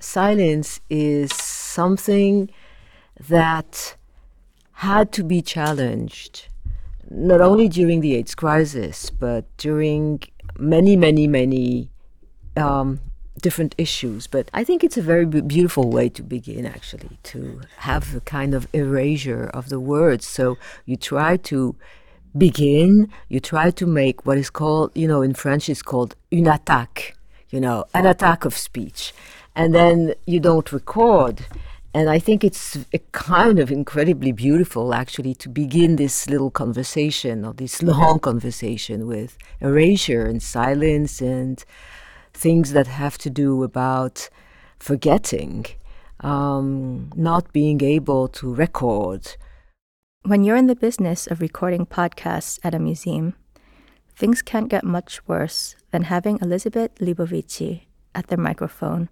silence is something that had to be challenged, not only during the AIDS crisis, but during many, many, many um, different issues. But I think it's a very beautiful way to begin, actually, to have a kind of erasure of the words. So you try to begin, you try to make what is called, you know, in French, it's called une attaque, you know, an attack of speech. And then you don't record. And I think it's kind of incredibly beautiful, actually, to begin this little conversation or this long conversation with erasure and silence and things that have to do about forgetting, um, not being able to record. When you're in the business of recording podcasts at a museum, things can't get much worse than having Élisabeth Lebovici at the microphone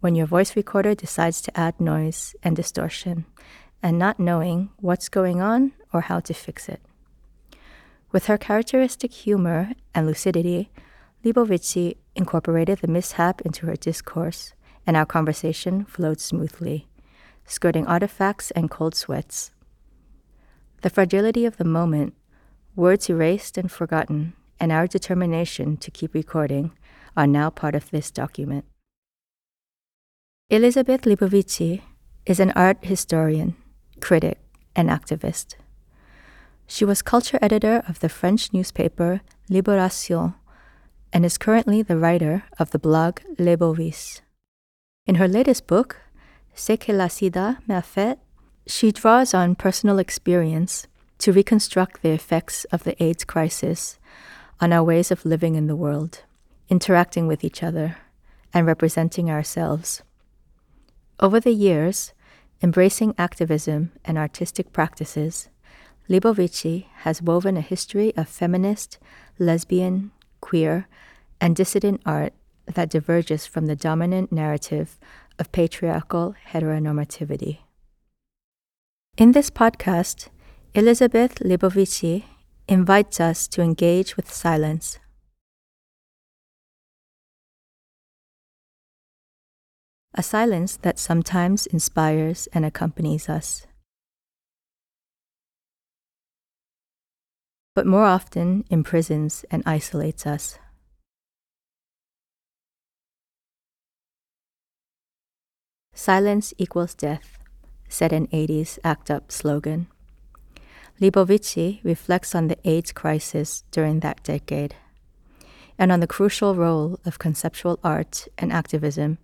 when your voice recorder decides to add noise and distortion and not knowing what's going on or how to fix it. With her characteristic humor and lucidity, Lebovici incorporated the mishap into her discourse, and our conversation flowed smoothly, skirting artifacts and cold sweats. The fragility of the moment, words erased and forgotten, and our determination to keep recording are now part of this document. Élisabeth Lebovici is an art historian, critic, and activist. She was culture editor of the French newspaper Libération and is currently the writer of the blog Le Beau Vice. In her latest book, Ce que la sida m'a fait, she draws on personal experience to reconstruct the effects of the AIDS crisis on our ways of living in the world, interacting with each other, and representing ourselves. Over the years, embracing activism and artistic practices, Lebovici has woven a history of feminist, lesbian, queer, and dissident art that diverges from the dominant narrative of patriarchal heteronormativity. In this podcast, Élisabeth Lebovici invites us to engage with silence. A silence that sometimes inspires and accompanies us. But more often imprisons and isolates us. Silence equals death, said an 80s ACT UP slogan. Lebovici reflects on the AIDS crisis during that decade and on the crucial role of conceptual art and activism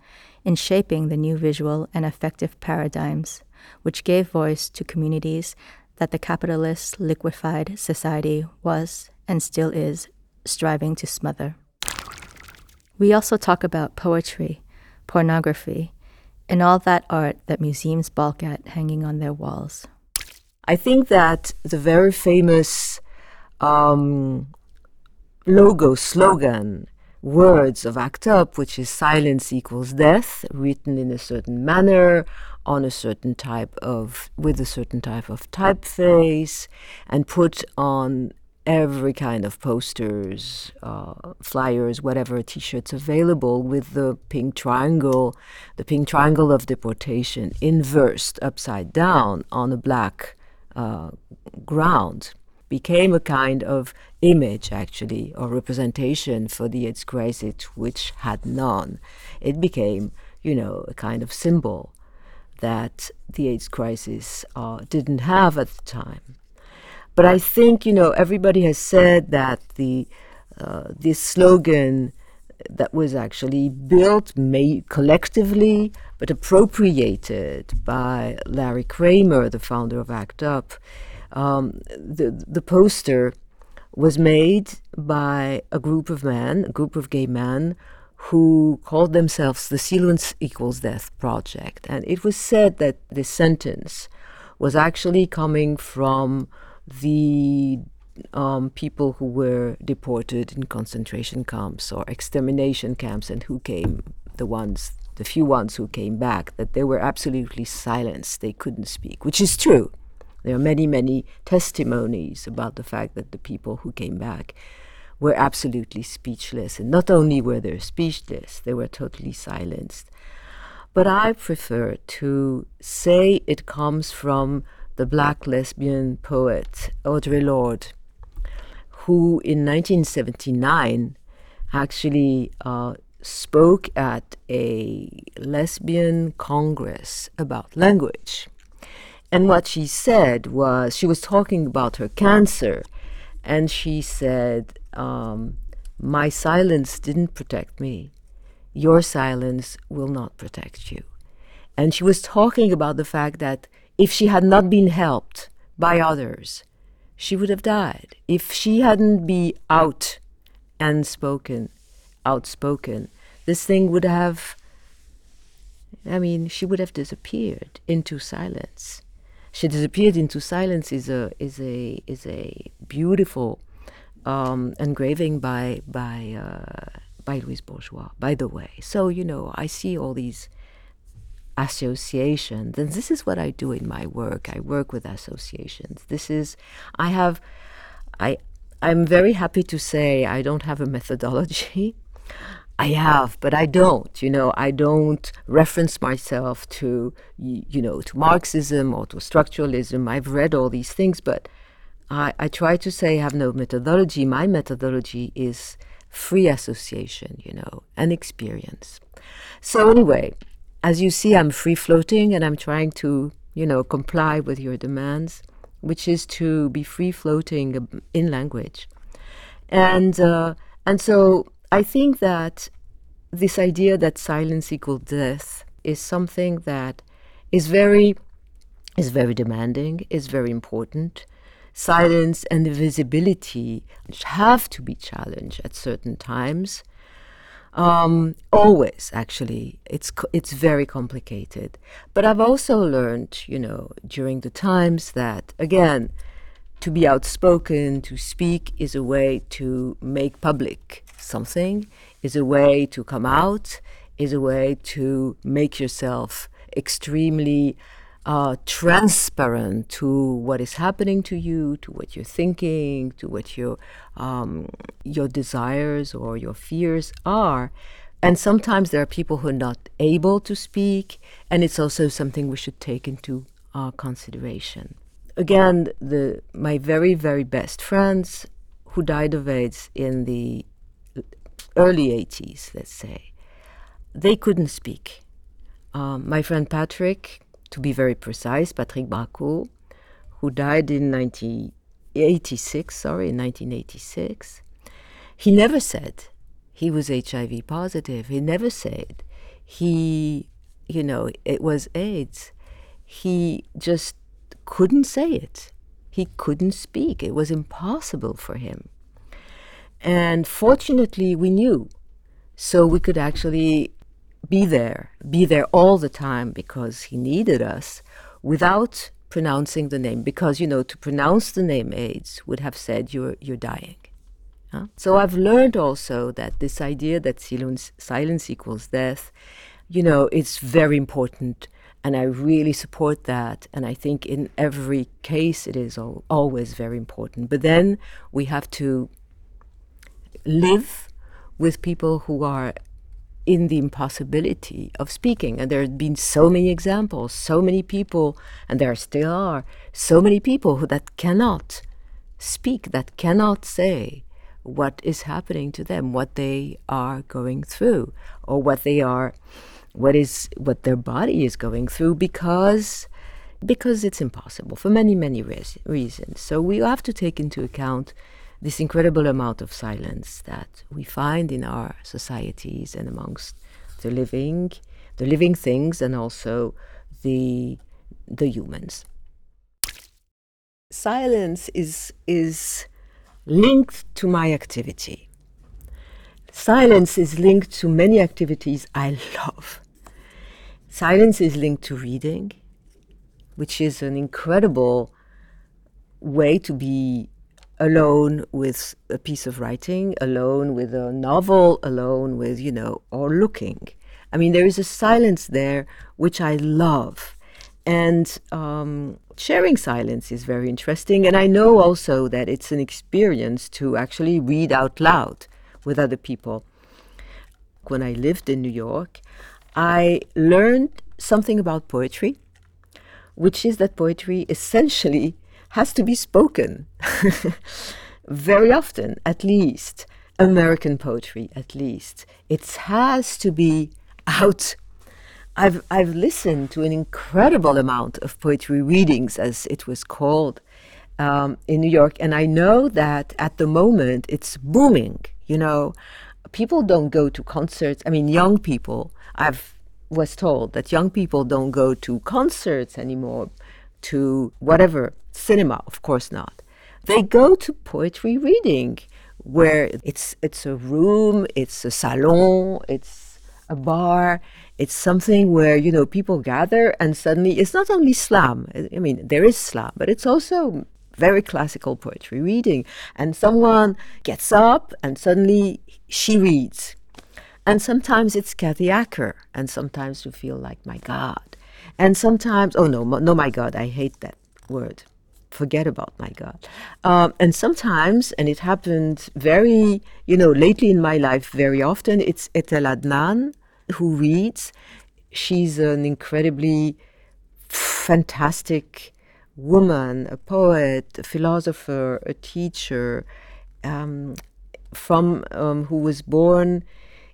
in shaping the new visual and affective paradigms, which gave voice to communities that the capitalist liquefied society was and still is striving to smother. We also talk about poetry, pornography, and all that art that museums balk at hanging on their walls. I think that the very famous um, logo, slogan, words of ACT UP, which is silence equals death, written in a certain manner, on a certain type of, with a certain type of typeface, and put on every kind of posters, uh, flyers, whatever t-shirts available with the pink triangle, the pink triangle of deportation inversed upside down on a black uh, ground. Became a kind of image actually or representation for the AIDS crisis which had none. It became, you know, a kind of symbol that the AIDS crisis uh, didn't have at the time. But I think you know everybody has said that the uh, this slogan that was actually built made collectively but appropriated by Larry Kramer, the founder of ACT UP. Um, the the poster was made by a group of men, a group of gay men who called themselves the Silence Equals Death Project. And it was said that this sentence was actually coming from the um, people who were deported in concentration camps or extermination camps and who came, the ones, the few ones who came back, that they were absolutely silenced. They couldn't speak, which is true. There are many, many testimonies about the fact that the people who came back were absolutely speechless. And not only were they speechless, they were totally silenced. But I prefer to say it comes from the black lesbian poet Audre Lorde, who in 1979 actually uh, spoke at a lesbian congress about language. And what she said was she was talking about her cancer, and she said, um, My silence didn't protect me. Your silence will not protect you. And she was talking about the fact that if she had not been helped by others, she would have died. If she hadn't been out and spoken, outspoken, this thing would have, I mean, she would have disappeared into silence. She disappeared into silence is a is a is a beautiful um, engraving by by uh, by Louise Bourgeois. By the way, so you know, I see all these associations, and this is what I do in my work. I work with associations. This is I have I I'm very happy to say I don't have a methodology. I have, but I don't. You know, I don't reference myself to, you know, to Marxism or to structuralism. I've read all these things, but I, I try to say I have no methodology. My methodology is free association, you know, and experience. So anyway, as you see, I'm free floating, and I'm trying to, you know, comply with your demands, which is to be free floating in language, and uh, and so I think that this idea that silence equals death is something that is very is very demanding, is very important. Silence and visibility have to be challenged at certain times. Um, always, actually, it's it's very complicated. But I've also learned, you know, during the times that again, to be outspoken, to speak, is a way to make public something, is a way to come out, is a way to make yourself extremely uh, transparent to what is happening to you, to what you're thinking, to what your um, your desires or your fears are. And sometimes there are people who are not able to speak, and it's also something we should take into uh, consideration. Again, the my very very best friends who died of AIDS in the early 80s, let's say, they couldn't speak. Um, my friend Patrick, to be very precise, Patrick Braco, who died in 1986, sorry, in 1986, he never said he was HIV positive. He never said he, you know, it was AIDS. He just couldn't say it. He couldn't speak. It was impossible for him. And fortunately, we knew. So we could actually be there, be there all the time because he needed us without pronouncing the name. Because, you know, to pronounce the name AIDS would have said you're, you're dying. Huh? So I've learned also that this idea that silence, silence equals death, you know, it's very important. And I really support that. And I think in every case it is al- always very important. But then we have to live with people who are in the impossibility of speaking. And there have been so many examples, so many people, and there still are so many people who that cannot speak, that cannot say what is happening to them, what they are going through, or what they are, what is what their body is going through, because because it's impossible for many many reasons. So we have to take into account this incredible amount of silence that we find in our societies and amongst the living, the living things, and also the the humans. Silence is is linked to my activity. Silence is linked to many activities I love. Silence is linked to reading, which is an incredible way to be alone with a piece of writing, alone with a novel, alone with, you know, or looking. I mean, there is a silence there which I love. And um, sharing silence is very interesting. And I know also that it's an experience to actually read out loud with other people. When I lived in New York, I learned something about poetry, which is that poetry essentially has to be spoken very often, at least. American poetry, at least. It has to be out. I've, I've listened to an incredible amount of poetry readings, as it was called, um, in New York, and I know that at the moment it's booming. You know, people don't go to concerts. I mean, young people. I've was told that young people don't go to concerts anymore, to whatever cinema. Of course not. They go to poetry reading, where it's it's a room, it's a salon, it's a bar, it's something where you know people gather, and suddenly it's not only slam. I mean, there is slam, but it's also very classical poetry reading, and someone gets up and suddenly she reads. And sometimes it's Kathy Acker, and sometimes you feel like, my God. And sometimes, oh no, no, my God, I hate that word. Forget about my God. Um, and sometimes, and it happened very, you know, lately in my life, very often, it's Etel Adnan who reads. She's an incredibly fantastic woman, a poet, a philosopher, a teacher, um, from um, who was born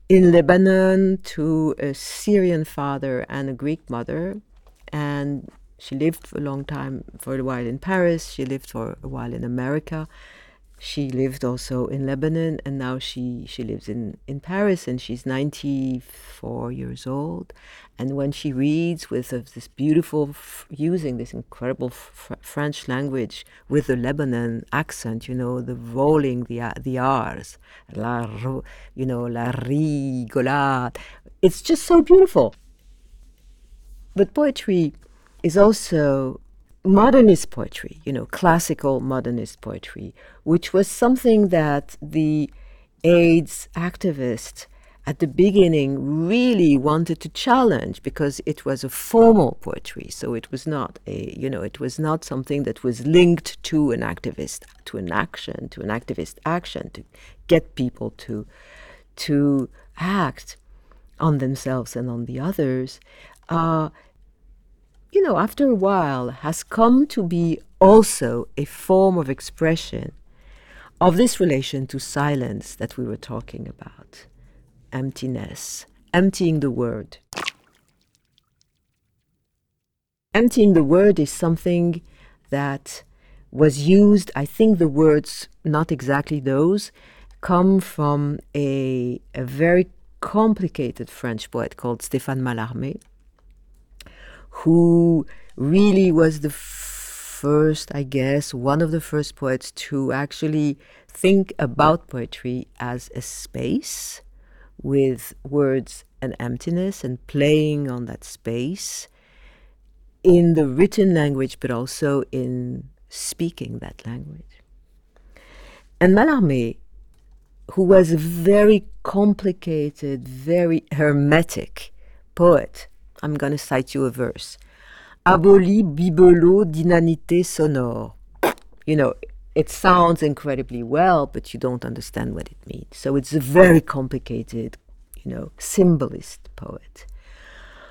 in Lebanon to a Syrian father and a Greek mother, and she lived for a long time, for a while in Paris. She lived for a while in America, she lived also in Lebanon and now she, she lives in, in Paris and she's 94 years old. And when she reads with uh, this beautiful, using this incredible f- French language with the Lebanon accent, you know, the rolling the, uh, the R's, la, you know, la rigolade, it's just so beautiful. But poetry is also modernist poetry, you know, classical modernist poetry, which was something that the AIDS activists at the beginning really wanted to challenge because it was a formal poetry. So it was not a, you know, it was not something that was linked to an activist, to an action, to an activist action, to get people to, to act on themselves and on the others. Uh, you know, after a while, has come to be also a form of expression of this relation to silence that we were talking about. Emptiness, emptying the word. Emptying the word is something that was used, I think the words, not exactly those, come from a, a very complicated French poet called Stéphane Mallarmé, who really was the first, I guess, one of the first poets to actually think about poetry as a space with words and emptiness and playing on that space in the written language, but also in speaking that language. And Mallarmé, who was a very complicated, very hermetic poet, I'm going to cite you a verse. Aboli bibelot d'inanité sonore. You know, it sounds incredibly well, but you don't understand what it means. So it's a very complicated, you know, symbolist poet.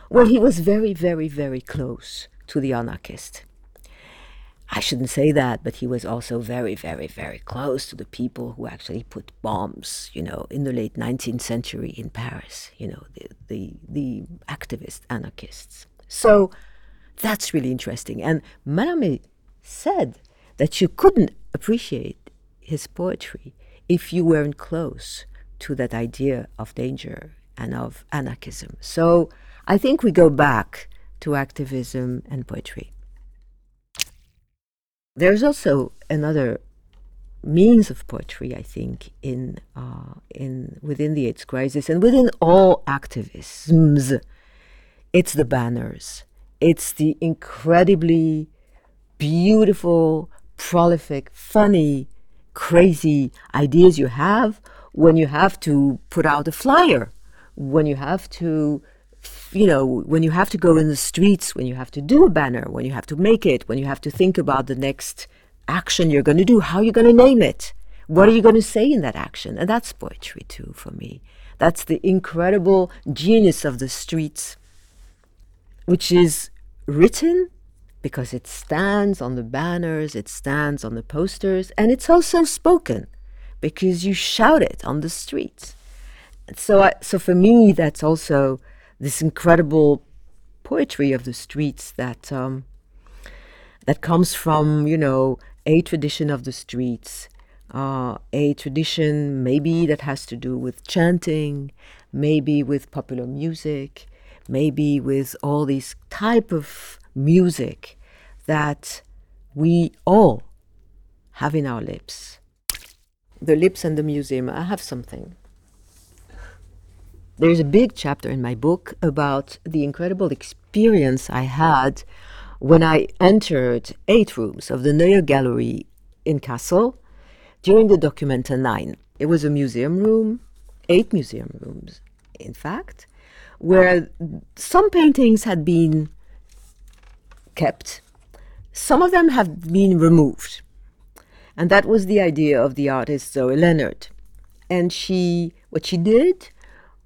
Well, he was very, very, very close to the anarchist. I shouldn't say that, but he was also very, very, very close to the people who actually put bombs, you know, in the late 19th century in Paris, you know, the, the, the activist anarchists. So that's really interesting. And Mallarmé said that you couldn't appreciate his poetry if you weren't close to that idea of danger and of anarchism. So I think we go back to activism and poetry. There's also another means of poetry, I think, in uh, in within the AIDS crisis and within all activisms. It's the banners. It's the incredibly beautiful, prolific, funny, crazy ideas you have when you have to put out a flyer, when you have to you know, when you have to go in the streets, when you have to do a banner, when you have to make it, when you have to think about the next action you're going to do, how you're going to name it, what are you going to say in that action? And that's poetry too for me. That's the incredible genius of the streets, which is written because it stands on the banners, it stands on the posters, and it's also spoken because you shout it on the streets. So, I, so for me, that's also this incredible poetry of the streets that um, that comes from you know a tradition of the streets, uh, a tradition maybe that has to do with chanting, maybe with popular music, maybe with all these type of music that we all have in our lips. The lips and the museum. I have something. There's a big chapter in my book about the incredible experience I had when I entered eight rooms of the Neue Galerie in Kassel during the Documenta 9. It was a museum room, eight museum rooms, in fact, where some paintings had been kept, some of them have been removed. And that was the idea of the artist Zoe Leonard. And she, what she did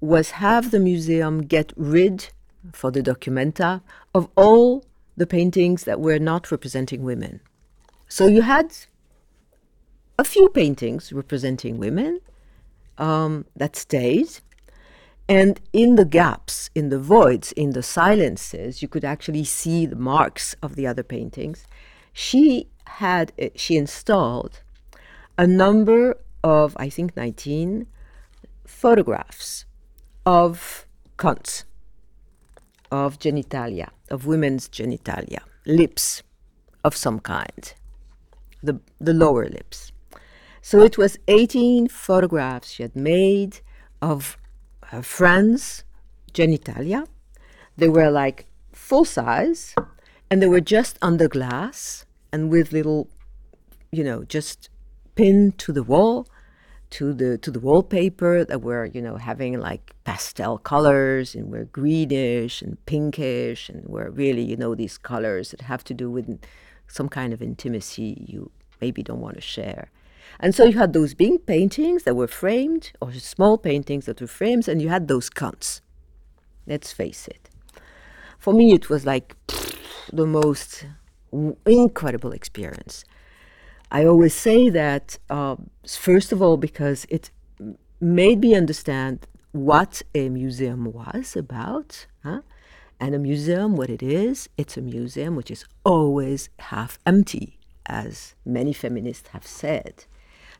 was have the museum get rid, for the documenta, of all the paintings that were not representing women. So you had a few paintings representing women um, that stayed. And in the gaps, in the voids, in the silences, you could actually see the marks of the other paintings. She had, she installed a number of, I think, 19 photographs of cunts, of genitalia, of women's genitalia, lips of some kind, the, the lower lips. So it was 18 photographs she had made of her friends' genitalia. They were like full size and they were just under glass and with little, you know, just pinned to the wall to the to the wallpaper that were you know having like pastel colors and were greenish and pinkish and were really you know these colors that have to do with some kind of intimacy you maybe don't want to share. And so you had those big paintings that were framed or small paintings that were frames and you had those cunts. Let's face it. For me it was like the most incredible experience I always say that, uh, first of all, because it made me understand what a museum was about. Huh? And a museum, what it is, it's a museum which is always half empty, as many feminists have said.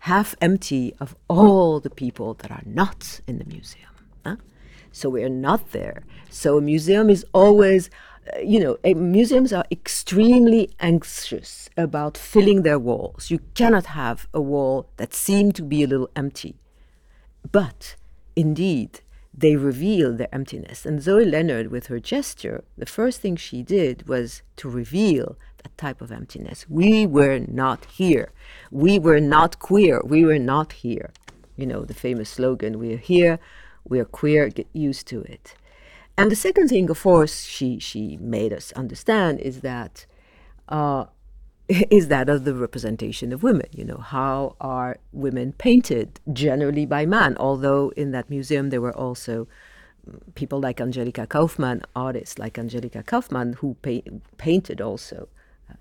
Half empty of all the people that are not in the museum. Huh? So we're not there. So a museum is always you know, eh, museums are extremely anxious about filling their walls. You cannot have a wall that seems to be a little empty. But indeed, they reveal their emptiness. And Zoe Leonard, with her gesture, the first thing she did was to reveal that type of emptiness. We were not here. We were not queer. We were not here. You know, the famous slogan, we're here, we're queer, get used to it. And the second thing, of course, she, she made us understand is that uh, is that of the representation of women. You know, how are women painted generally by men? Although in that museum there were also people like Angelica Kauffman, artists like Angelica Kauffman, who pa- painted also.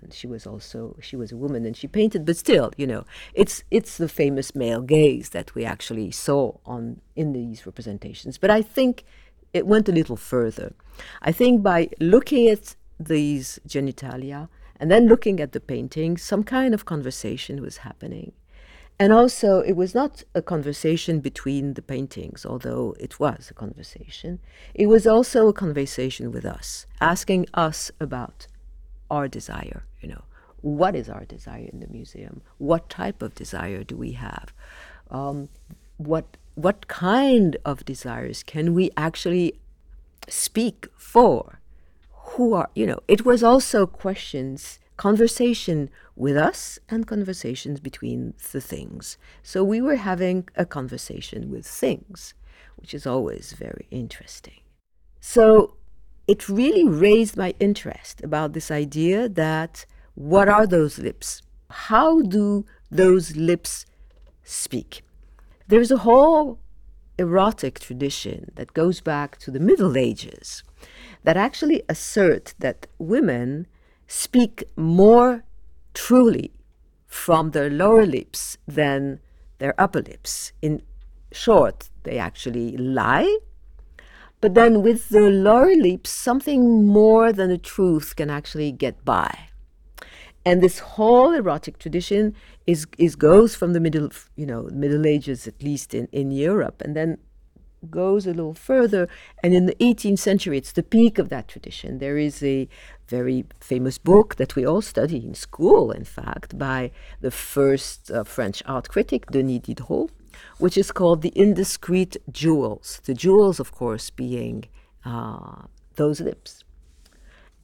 And she was also she was a woman and she painted, but still, you know, it's it's the famous male gaze that we actually saw on in these representations. But I think it went a little further. I think by looking at these genitalia and then looking at the painting, some kind of conversation was happening. And also, it was not a conversation between the paintings, although it was a conversation. It was also a conversation with us, asking us about our desire, you know. What is our desire in the museum? What type of desire do we have? Um, what what kind of desires can we actually speak for? Who are, you know, it was also questions, conversation with us and conversations between the things. So we were having a conversation with things, which is always very interesting. So it really raised my interest about this idea that what are those lips? How do those lips speak? There's a whole erotic tradition that goes back to the Middle Ages that actually assert that women speak more truly from their lower lips than their upper lips. In short, they actually lie. But then with the lower lips, something more than the truth can actually get by. And this whole erotic tradition is, is goes from the middle, you know, Middle Ages, at least in, in Europe, and then goes a little further. And in the 18th century, it's the peak of that tradition. There is a very famous book that we all study in school, in fact, by the first uh, French art critic, Denis Diderot, which is called The Indiscreet Jewels. The jewels, of course, being uh, those lips.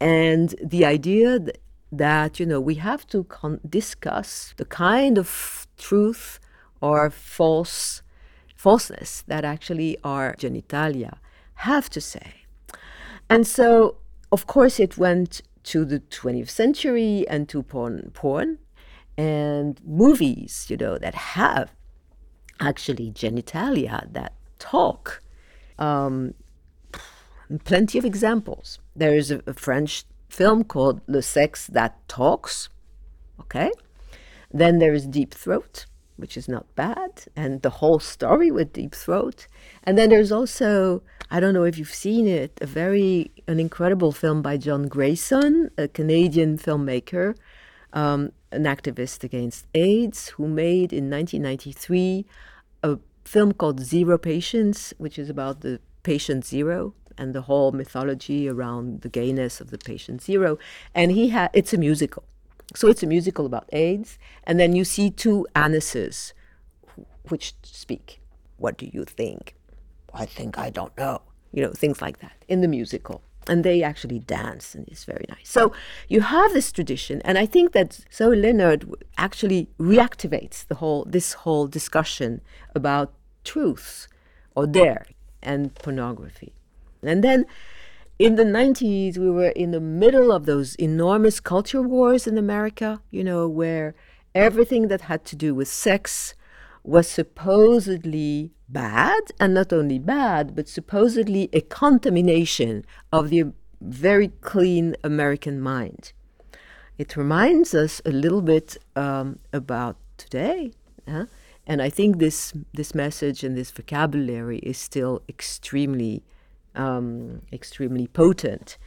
And the idea that, you know, we have to con- discuss the kind of truth or false falseness that actually our genitalia have to say. And so, of course, it went to the 20th century and to porn, porn and movies, you know, that have actually genitalia that talk. Um, plenty of examples. There is a, a French film called Le Sex That Talks. Okay. Then there is Deep Throat, which is not bad, and the whole story with Deep Throat. And then there's also, I don't know if you've seen it, a very an incredible film by John Greyson, a Canadian filmmaker, um, an activist against AIDS, who made in 1993 a film called Zero Patience, which is about the patient zero and the whole mythology around the gayness of the patient zero. And he had it's a musical. So it's a musical about AIDS, and then you see two anuses which speak. What do you think? I think I don't know. You know, things like that in the musical. And they actually dance, and it's very nice. So you have this tradition, and I think that Zoe Leonard actually reactivates the whole this whole discussion about truth or dare and pornography. And then in the 90s, we were in the middle of those enormous culture wars in America, you know, where everything that had to do with sex was supposedly bad, and not only bad, but supposedly a contamination of the very clean American mind. It reminds us a little bit um, about today. Huh? And I think this, this message and this vocabulary is still extremely um, extremely potent.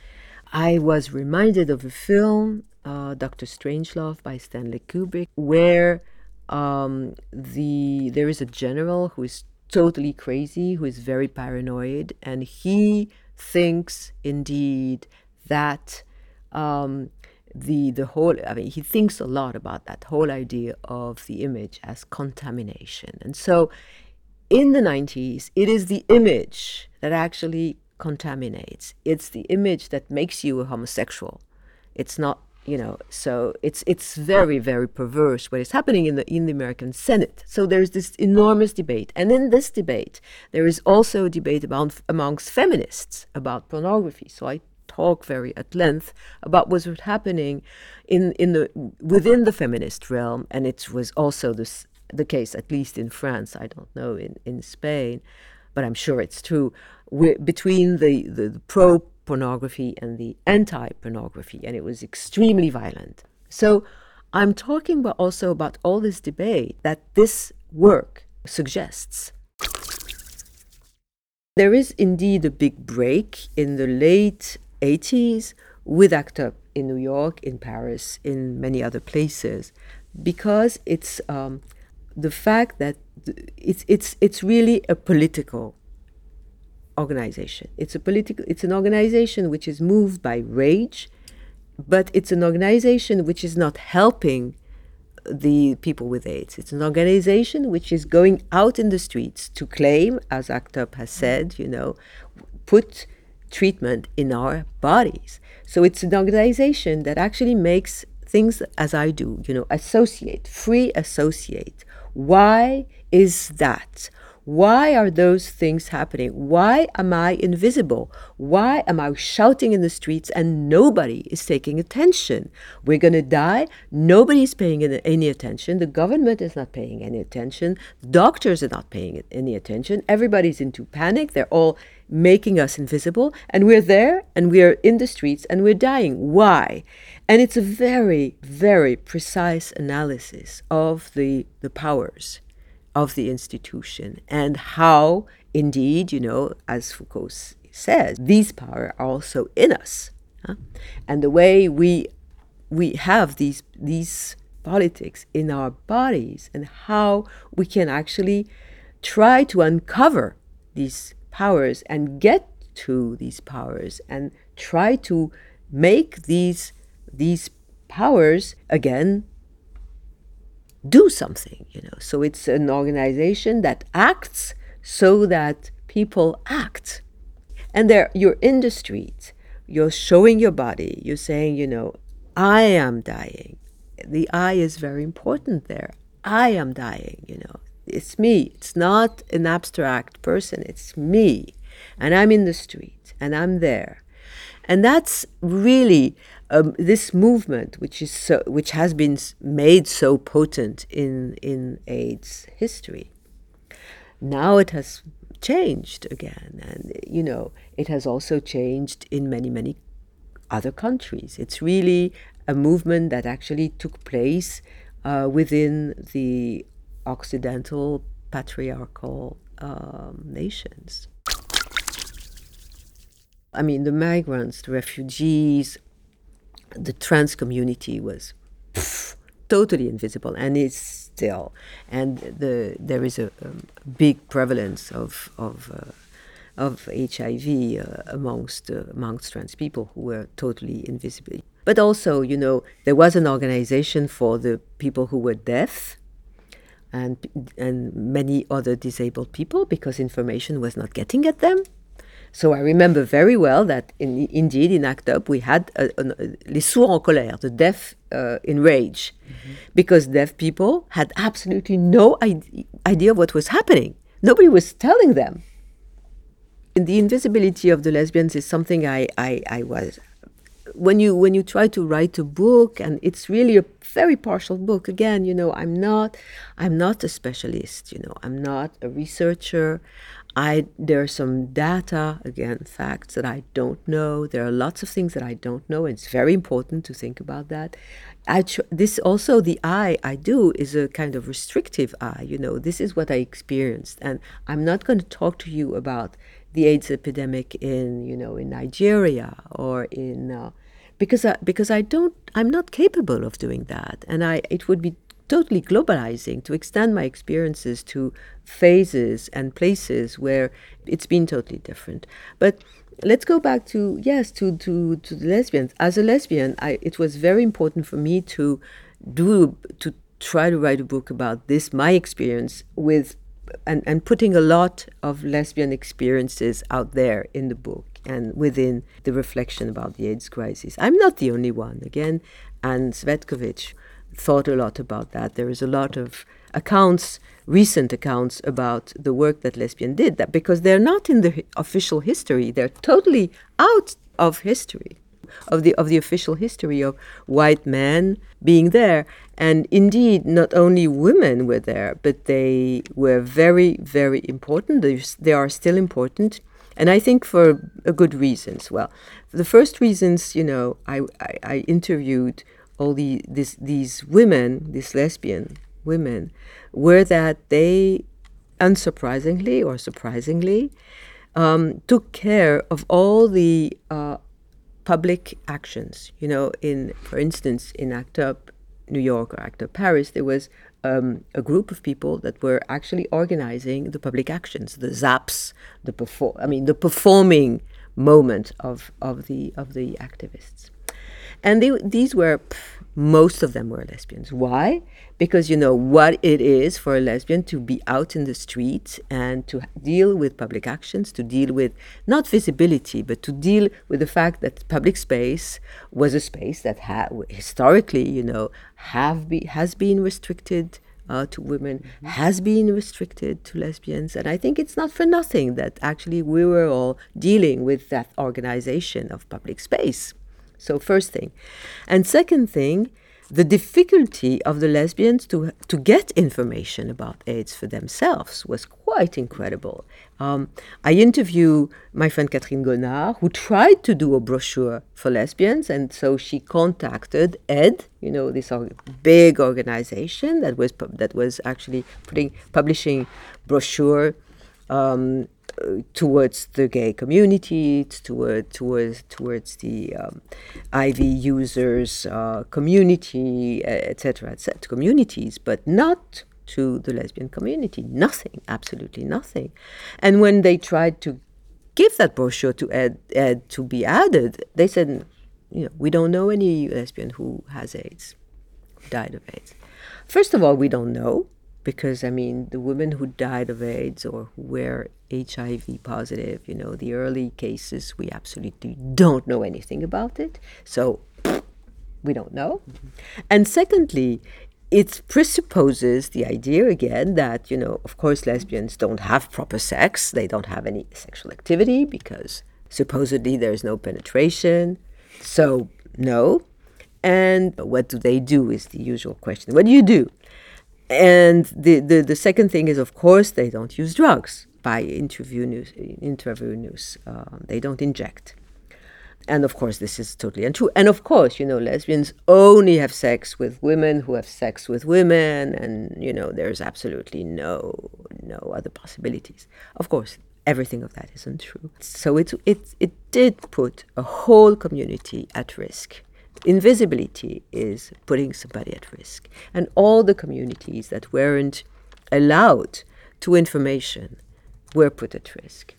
I was reminded of a film, uh, Doctor Strangelove by Stanley Kubrick, where um, the there is a general who is totally crazy, who is very paranoid, and he thinks indeed that um, the the whole I mean he thinks a lot about that whole idea of the image as contamination, and so in the 90s, it is the image that actually contaminates. It's the image that makes you a homosexual. It's not, you know, so it's it's very very perverse what is happening in the in the American Senate. So there's this enormous debate, and in this debate there is also a debate about amongst feminists about pornography. So I talk very at length about what was happening in in the within the feminist realm, and it was also this the case, at least in France, I don't know, in, in Spain, but I'm sure it's true, between the, the, the pro pornography and the anti pornography, and it was extremely violent. So I'm talking about also about all this debate that this work suggests. There is indeed a big break in the late 80s with ACT UP in New York, in Paris, in many other places, because it's um, the fact that it's it's it's really a political organization. It's a political. It's an organization which is moved by rage, but it's an organization which is not helping the people with AIDS. It's an organization which is going out in the streets to claim, as ACT UP has said, you know, put treatment in our bodies. So it's an organization that actually makes things as I do, you know, associate, free associate why is that? Why are those things happening? Why am I invisible? Why am I shouting in the streets and nobody is taking attention? We're going to die. Nobody is paying any attention. The government is not paying any attention. Doctors are not paying any attention. Everybody's into panic. They're all making us invisible. And we're there and we're in the streets and we're dying. Why? And it's a very, very precise analysis of the, the powers of the institution and how, indeed, you know, as Foucault says, these power are also in us. Huh? And the way we, we have these, these politics in our bodies and how we can actually try to uncover these powers and get to these powers and try to make these these powers again do something you know. So it's an organization that acts so that people act. And there you're in the street you're showing your body you're saying you know i am dying. The i is very important there. I am dying you know. It's me. It's not an abstract person. It's me. And i'm in the street and i'm there. And that's really um, this movement, which is so, which has been made so potent in in AIDS history. Now it has changed again, and you know it has also changed in many many other countries. It's really a movement that actually took place uh, within the Occidental patriarchal um, nations. I mean, the migrants, the refugees, the trans community was pff, totally invisible and is still. And the, there is a, a big prevalence of, of, uh, of HIV uh, amongst, uh, amongst trans people who were totally invisible. But also, you know, there was an organization for the people who were deaf and, and many other disabled people because information was not getting at them. So I remember very well that in, indeed in ACT UP we had a, a, les sourds en colère, the deaf uh, in rage, mm-hmm. because deaf people had absolutely no idea of what was happening. Nobody was telling them. And the invisibility of the lesbians is something I, I, I was when you when you try to write a book and it's really a very partial book again you know i'm not i'm not a specialist you know i'm not a researcher I there are some data again facts that I don't know. There are lots of things that I don't know, and it's very important to think about that. I tr- this also the I I do is a kind of restrictive I. You know, this is what I experienced, and I'm not going to talk to you about the AIDS epidemic in you know in Nigeria or in uh, because I, because I don't I'm not capable of doing that, and I it would be totally globalizing to extend my experiences to phases and places where it's been totally different. But let's go back to yes to to to the lesbians. As a lesbian, I, it was very important for me to do to try to write a book about this my experience with and, and putting a lot of lesbian experiences out there in the book and within the reflection about the AIDS crisis. I'm not the only one. Again, Ann Cvetkovich thought a lot about that. There is a lot of accounts, recent accounts about the work that lesbian did, that because they're not in the official history, they're totally out of history, of the of the official history of white men being there. And indeed, not only women were there, but they were very, very important. They, they are still important. And I think for a good reasons. Well, the first reasons, you know, I, I, I interviewed all the, this, these women, these lesbian women, were that they, unsurprisingly or surprisingly, um, took care of all the uh, public actions. You know, in for instance, in ACT UP New York or ACT UP Paris, there was um, a group of people that were actually organizing the public actions, the zaps, the perform. I mean, the performing moment of of the of the activists. And they, these were, most of them were lesbians. Why? Because you know what it is for a lesbian to be out in the street and to deal with public actions, to deal with not visibility, but to deal with the fact that public space was a space that ha- historically, you know, have be, has been restricted uh, to women mm-hmm. has been restricted to lesbians. And I think it's not for nothing that actually we were all dealing with that organization of public space. So, first thing. And second thing, the difficulty of the lesbians to, to get information about AIDS for themselves was quite incredible. Um, I interview my friend Catherine Gonnard, who tried to do a brochure for lesbians, and so she contacted AIDES, you know, this big organization that was that was actually putting publishing brochure um, towards the gay community, toward, towards towards the um, IV users uh, community, etc., etc., communities, but not to the lesbian community. Nothing, absolutely nothing. And when they tried to give that brochure to AIDES to be added, they said, you know, we don't know any lesbian who has AIDS, died of AIDS. First of all, we don't know because I mean, the women who died of AIDS or who were HIV positive, you know, the early cases, we absolutely don't know anything about it. So we don't know. Mm-hmm. And secondly, it presupposes the idea again that, you know, of course, lesbians don't have proper sex, they don't have any sexual activity because supposedly there's no penetration. So, no. And what do they do is the usual question. What do you do? And the, the, the second thing is, of course, they don't use drugs by intravenous. intravenous. Uh, they don't inject. And of course, this is totally untrue. And of course, you know, lesbians only have sex with women who have sex with women, and you know, there's absolutely no no other possibilities. Of course, everything of that is untrue. So it it it did put a whole community at risk invisibility is putting somebody at risk. And all the communities that weren't allowed to information were put at risk.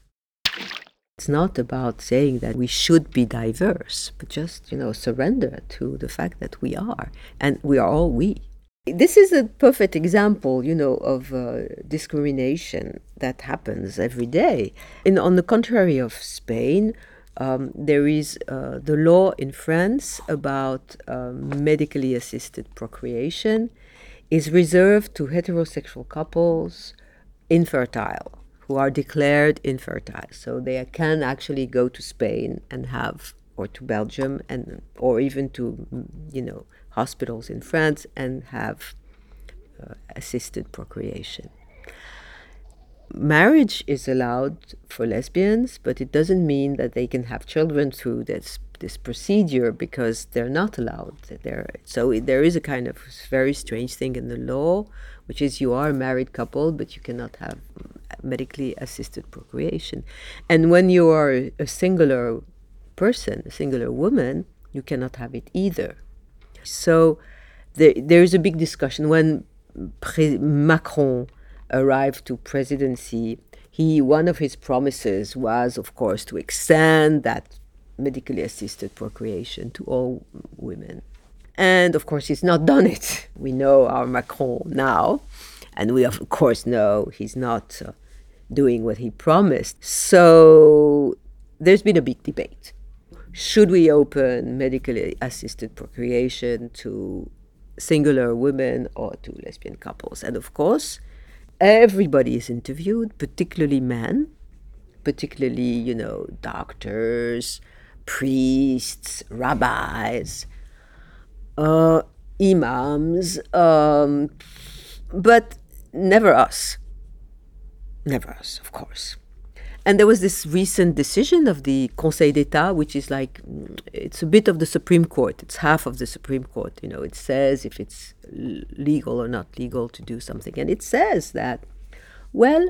It's not about saying that we should be diverse, but just, you know, surrender to the fact that we are, and we are all we. This is a perfect example, you know, of uh, discrimination that happens every day. In, on the contrary of Spain, um, there is uh, the law in France about um, medically assisted procreation is reserved to heterosexual couples infertile who are declared infertile. So they can actually go to Spain and have or to Belgium and or even to you know hospitals in France and have uh, assisted procreation marriage is allowed for lesbians, but it doesn't mean that they can have children through this this procedure because they're not allowed. They're, so there is a kind of very strange thing in the law, which is you are a married couple, but you cannot have medically assisted procreation. And when you are a singular person, a singular woman, you cannot have it either. So there, there is a big discussion when Macron arrived to presidency, he one of his promises was, of course, to extend that medically assisted procreation to all women. And of course, he's not done it. We know our Macron now, and we of course know he's not uh, doing what he promised. So there's been a big debate. Should we open medically assisted procreation to singular women or to lesbian couples? And of course, everybody is interviewed, particularly men, particularly, you know, doctors, priests, rabbis, uh, imams, um, but never us. Never us, of course. And there was this recent decision of the Conseil d'Etat, which is like, it's a bit of the Supreme Court. It's half of the Supreme Court. You know, it says if it's legal or not legal to do something. And it says that, well,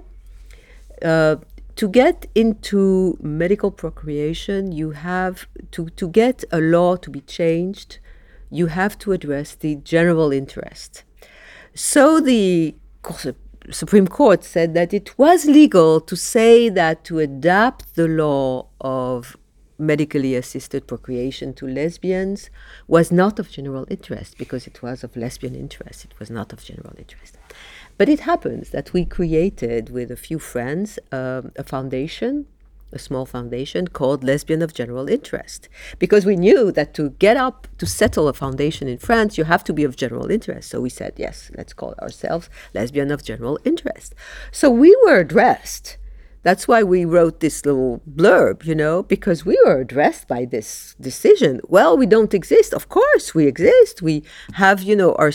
uh, to get into medical procreation, you have to, to get a law to be changed, you have to address the general interest. So the Supreme Court said that it was legal to say that to adapt the law of medically assisted procreation to lesbians was not of general interest because it was of lesbian interest. It was not of general interest. But it happens that we created with a few friends um, a foundation a small foundation called Lesbian of General Interest, because we knew that to get up to settle a foundation in France, you have to be of general interest. So we said, yes, let's call ourselves Lesbian of General Interest. So we were addressed that's why we wrote this little blurb, you know, because we were addressed by this decision. Well, we don't exist. Of course, we exist. We have, you know, our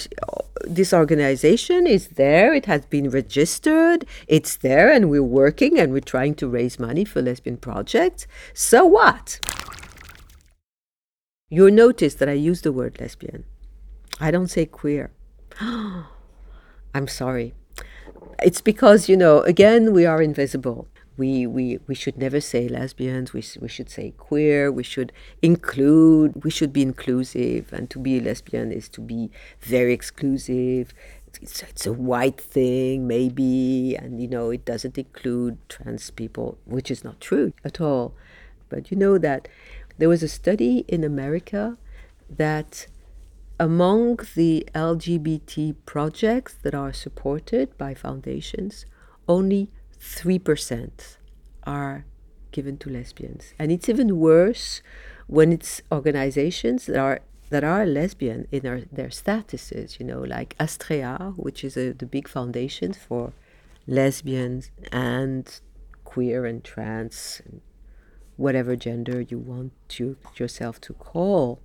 this organization is there. It has been registered. It's there, and we're working and we're trying to raise money for lesbian projects. So what? You'll notice that I use the word lesbian. I don't say queer. I'm sorry. It's because, you know, again, we are invisible we, we, we should never say lesbians, we, we should say queer, we should include, we should be inclusive. And to be a lesbian is to be very exclusive. It's, it's a white thing, maybe, and you know, it doesn't include trans people, which is not true at all. But you know that there was a study in America that among the LGBT projects that are supported by foundations, only 3% are given to lesbians. And it's even worse when it's organizations that are that are lesbian in our, their statuses, you know, like Astraea, which is a, the big foundation for lesbians and queer and trans, and whatever gender you want to yourself to call.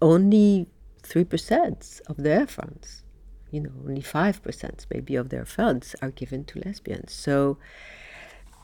Only 3% of their funds you know, only 5% maybe of their funds are given to lesbians. So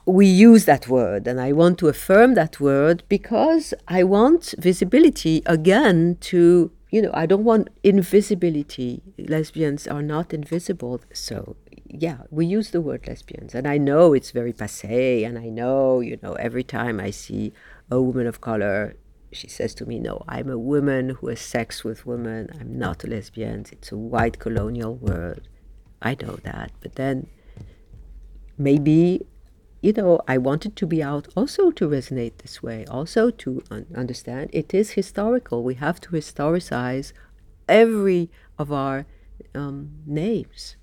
we use that word, and I want to affirm that word because I want visibility again to, you know, I don't want invisibility. Lesbians are not invisible. So, yeah, we use the word lesbians, and I know it's very passe, and I know, you know, every time I see a woman of color she says to me, No, I'm a woman who has sex with women. I'm not a lesbian. It's a white colonial word. I know that. But then maybe, you know, I wanted to be out also to resonate this way, also to un- understand it is historical. We have to historicize every of our um, names.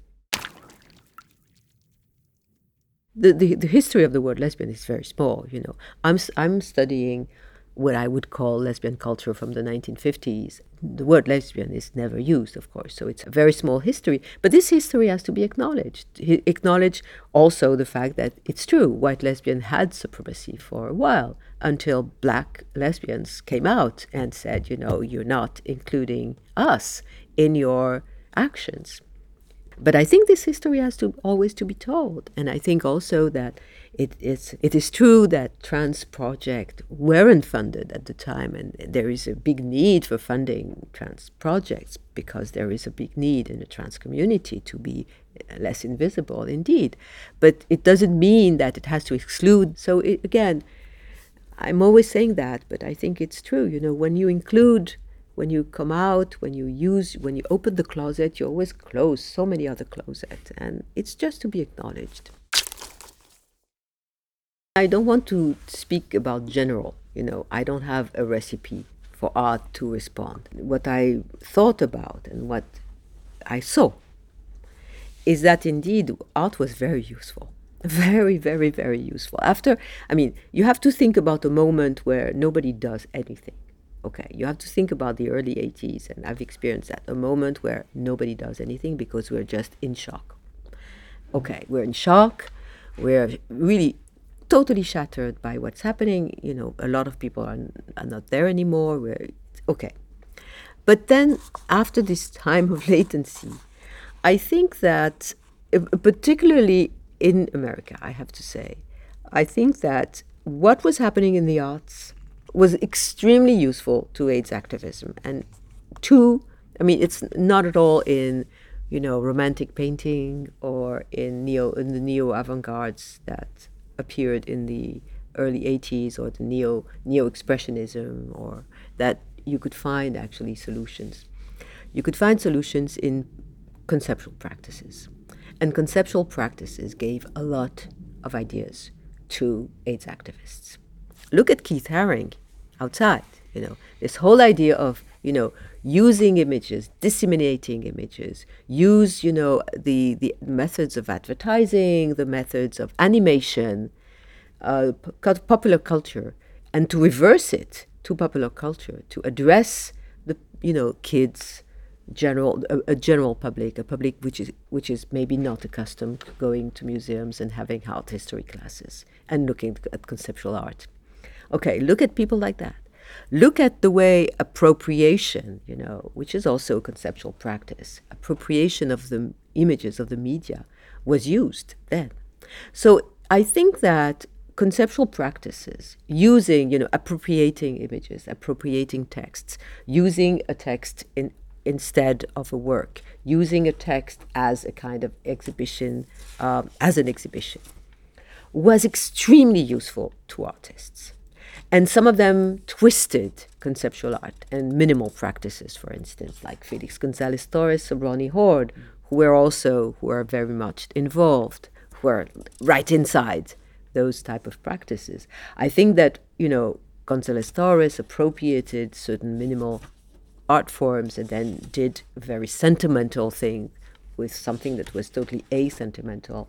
The, the, the history of the word lesbian is very small, you know. I'm, I'm studying what I would call lesbian culture from the 1950s. The word lesbian is never used, of course, so it's a very small history. But this history has to be acknowledged. He acknowledge also the fact that it's true, white lesbian had supremacy for a while until black lesbians came out and said, you know, you're not including us in your actions. But I think this history has to always to be told, and I think also that it is it is true that trans projects weren't funded at the time, and there is a big need for funding trans projects because there is a big need in the trans community to be less invisible, indeed. But it doesn't mean that it has to exclude. So it, again, I'm always saying that, but I think it's true. You know, when you include when you come out, when you use, when you open the closet, you always close so many other closets, and it's just to be acknowledged. I don't want to speak about general, you know, I don't have a recipe for art to respond. What I thought about and what I saw is that indeed art was very useful. Very, very, very useful. After, I mean, you have to think about a moment where nobody does anything okay, you have to think about the early 80s, and I've experienced that a moment where nobody does anything because we're just in shock. Okay, we're in shock, we're really totally shattered by what's happening. You know, a lot of people are, are not there anymore. We're okay. But then, after this time of latency, I think that, uh, particularly in America, I have to say, I think that what was happening in the arts was extremely useful to AIDS activism. And two, I mean, it's not at all in, you know, romantic painting or in neo in the neo avant-gardes that appeared in the early 80s or the neo neo expressionism or that you could find actually solutions. You could find solutions in conceptual practices. And conceptual practices gave a lot of ideas to AIDS activists. Look at Keith Haring outside. You know, this whole idea of you know using images, disseminating images, use you know the the methods of advertising, the methods of animation, uh, popular culture and to reverse it to popular culture, to address the you know kids, general a, a, general public, a public which is which is maybe not accustomed to going to museums and having art history classes and looking at conceptual art. Okay, look at people like that. Look at the way appropriation, you know, which is also a conceptual practice, appropriation of the images of the media was used then. So I think that conceptual practices using you know appropriating images appropriating texts using a text in, instead of a work using a text as a kind of exhibition um, as an exhibition was extremely useful to artists and some of them twisted conceptual art and minimal practices for instance like Felix Gonzalez Torres or Roni Horn who were also who are very much involved who are right inside those type of practices. I think that you know Gonzalez Torres appropriated certain minimal art forms and then did a very sentimental thing with something that was totally asentimental,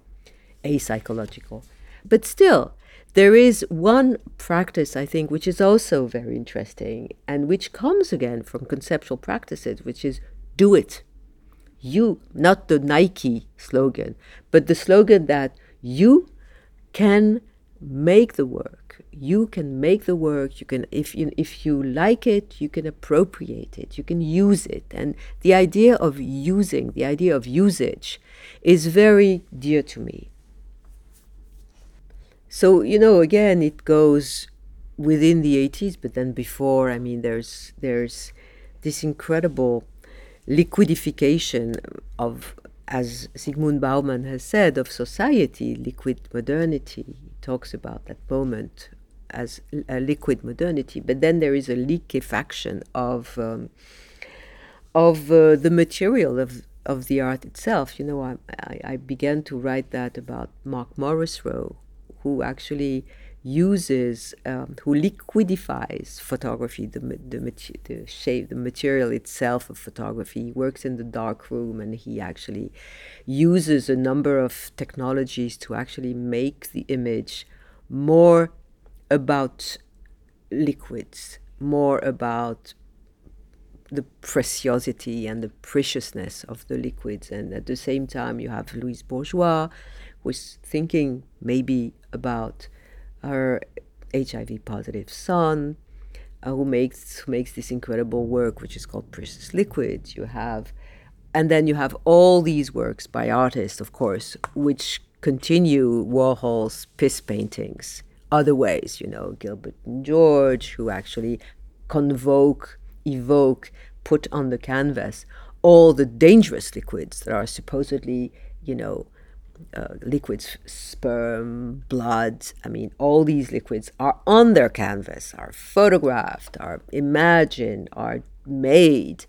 psychological. But still, there is one practice, I think, which is also very interesting and which comes again from conceptual practices, which is do it. You, not the Nike slogan, but the slogan that you can make the work. You can make the work. You can, if you if you like it, you can appropriate it. You can use it. And the idea of using, the idea of usage, is very dear to me. So you know, again, it goes within the 80s, but then before. I mean, there's there's this incredible liquidification of as Zygmunt Bauman has said, of society, liquid modernity. He talks about that moment as a liquid modernity, but then there is a liquefaction of um, of uh, the material of of the art itself. You know, I, I, I began to write that about Mark Morrisroe, who actually uses, um, who liquidifies photography, the, the, the shape, the material itself of photography. He works in the dark room and he actually uses a number of technologies to actually make the image more about liquids, more about the preciosity and the preciousness of the liquids. And at the same time, you have Louise Bourgeois, who's thinking maybe about her HIV positive son, uh, who makes who makes this incredible work, which is called Precious Liquids. You have, and then you have all these works by artists, of course, which continue Warhol's piss paintings. Other ways, you know, Gilbert and George, who actually convoke, evoke, put on the canvas all the dangerous liquids that are supposedly, you know, uh, liquids, sperm, blood. I mean, all these liquids are on their canvas, are photographed, are imagined, are made.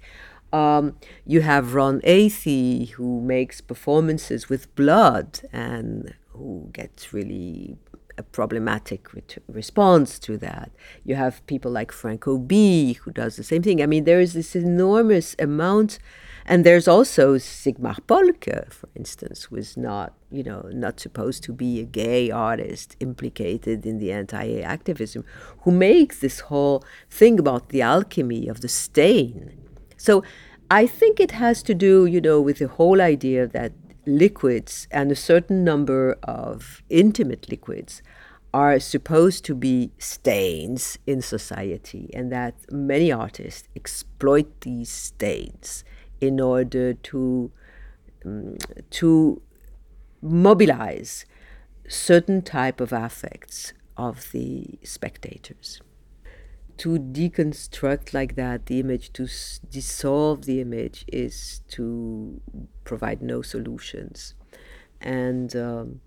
Um, you have Ron Athey, who makes performances with blood and who gets really a problematic ret- response to that. You have people like Franco B, who does the same thing. I mean, there is this enormous amount and there's also Sigmar Polke, uh, for instance, who is not, you know, not supposed to be a gay artist implicated in the anti-gay activism, who makes this whole thing about the alchemy of the stain. So I think it has to do, you know, with the whole idea that liquids and a certain number of intimate liquids are supposed to be stains in society, and that many artists exploit these stains in order to um, to mobilize certain type of affects of the spectators. To deconstruct like that the image to s- dissolve the image is to provide no solutions. And um,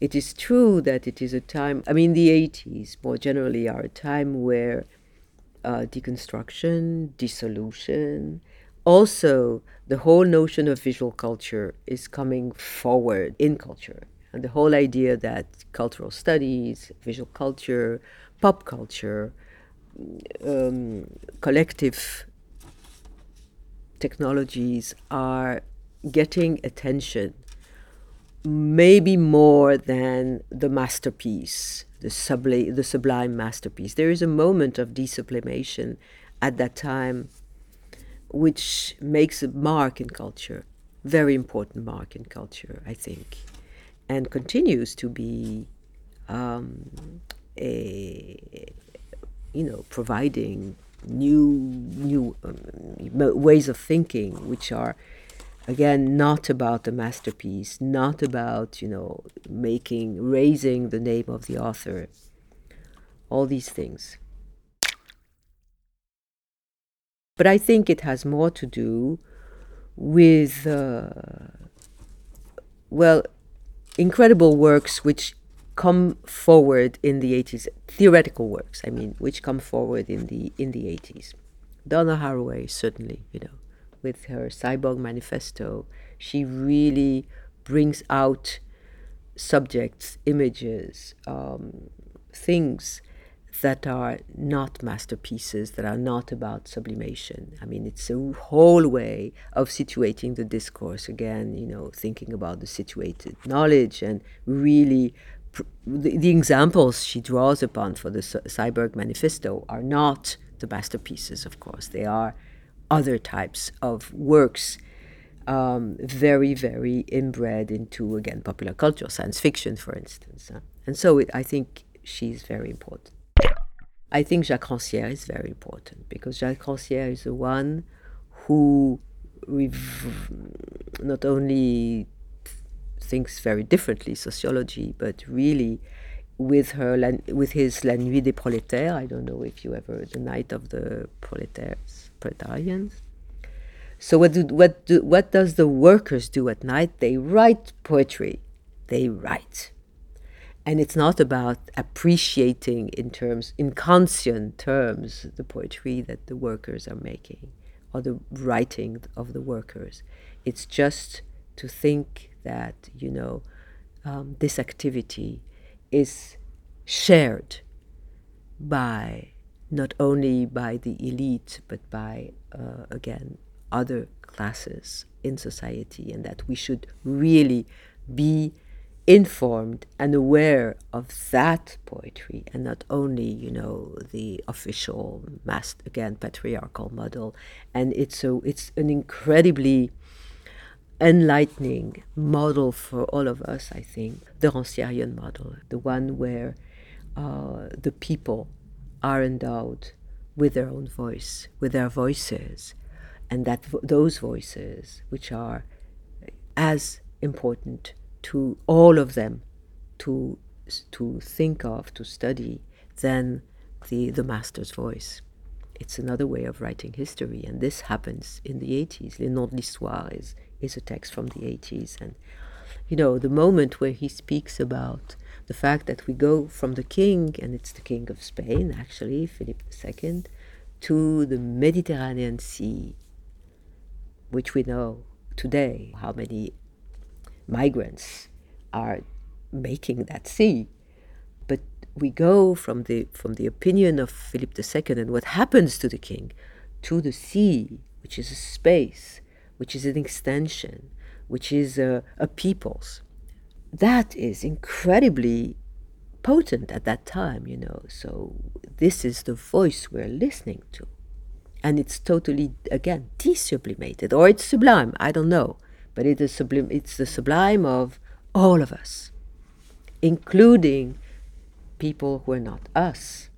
it is true that it is a time i mean the 80s more generally are a time where uh, deconstruction dissolution also the whole notion of visual culture is coming forward in culture and the whole idea that cultural studies visual culture pop culture um, collective technologies are getting attention maybe more than the masterpiece, the, subli- the sublime masterpiece. There is a moment of desublimation at that time which makes a mark in culture, very important mark in culture, I think, and continues to be um, a, you know, providing new new um, ways of thinking, which are again not about the masterpiece, not about you know making raising the name of the author. All these things. But I think it has more to do with, uh, well, incredible works which come forward in the 80s, theoretical works, I mean, which come forward in the, in the 80s. Donna Haraway, certainly, you know, with her Cyborg Manifesto, she really brings out subjects, images, um, things that are not masterpieces, that are not about sublimation. I mean, it's a whole way of situating the discourse again, you know, thinking about the situated knowledge and really the, the, examples she draws upon for the Cyborg Manifesto are not the masterpieces, of course. They are other types of works, um, very, very inbred into, again, popular culture, science fiction, for instance. And so it, I think she's very important. I think Jacques Rancière is very important because Jacques Rancière is the one who not only thinks very differently sociology, but really with her with his La Nuit des Prolétaires. I don't know if you ever the Night of the Prolétaires, proletarians. So what do, what do, what does the workers do at night? They write poetry. They write and it's not about appreciating in terms in conscient terms the poetry that the workers are making or the writing of the workers. It's just to think that you know um, this activity is shared by not only by the elite but by uh, again other classes in society and that we should really be informed and aware of that poetry and not only you know the official mass again patriarchal model. And it's a it's an incredibly enlightening model for all of us i think. The Rancierian model the one where uh, the people are endowed with their own voice with their voices and that vo- those voices which are as important to all of them to to think of, to study, than the the master's voice. It's another way of writing history, and this happens in the 80s. Les Noms de l'Histoire is, is a text from the 80s, and you know the moment where he speaks about the fact that we go from the king, and it's the king of Spain, actually, Philip II, to the Mediterranean Sea, which we know today how many migrants are making that sea. But we go from the from the opinion of Philip II and what happens to the king to the sea, which is a space, which is an extension, which is a, a people's. That is incredibly potent at that time, you know. So this is the voice we're listening to. And it's totally, again, desublimated, or it's sublime, I don't know but it is sublime, it's the sublime of all of us, including people who are not us.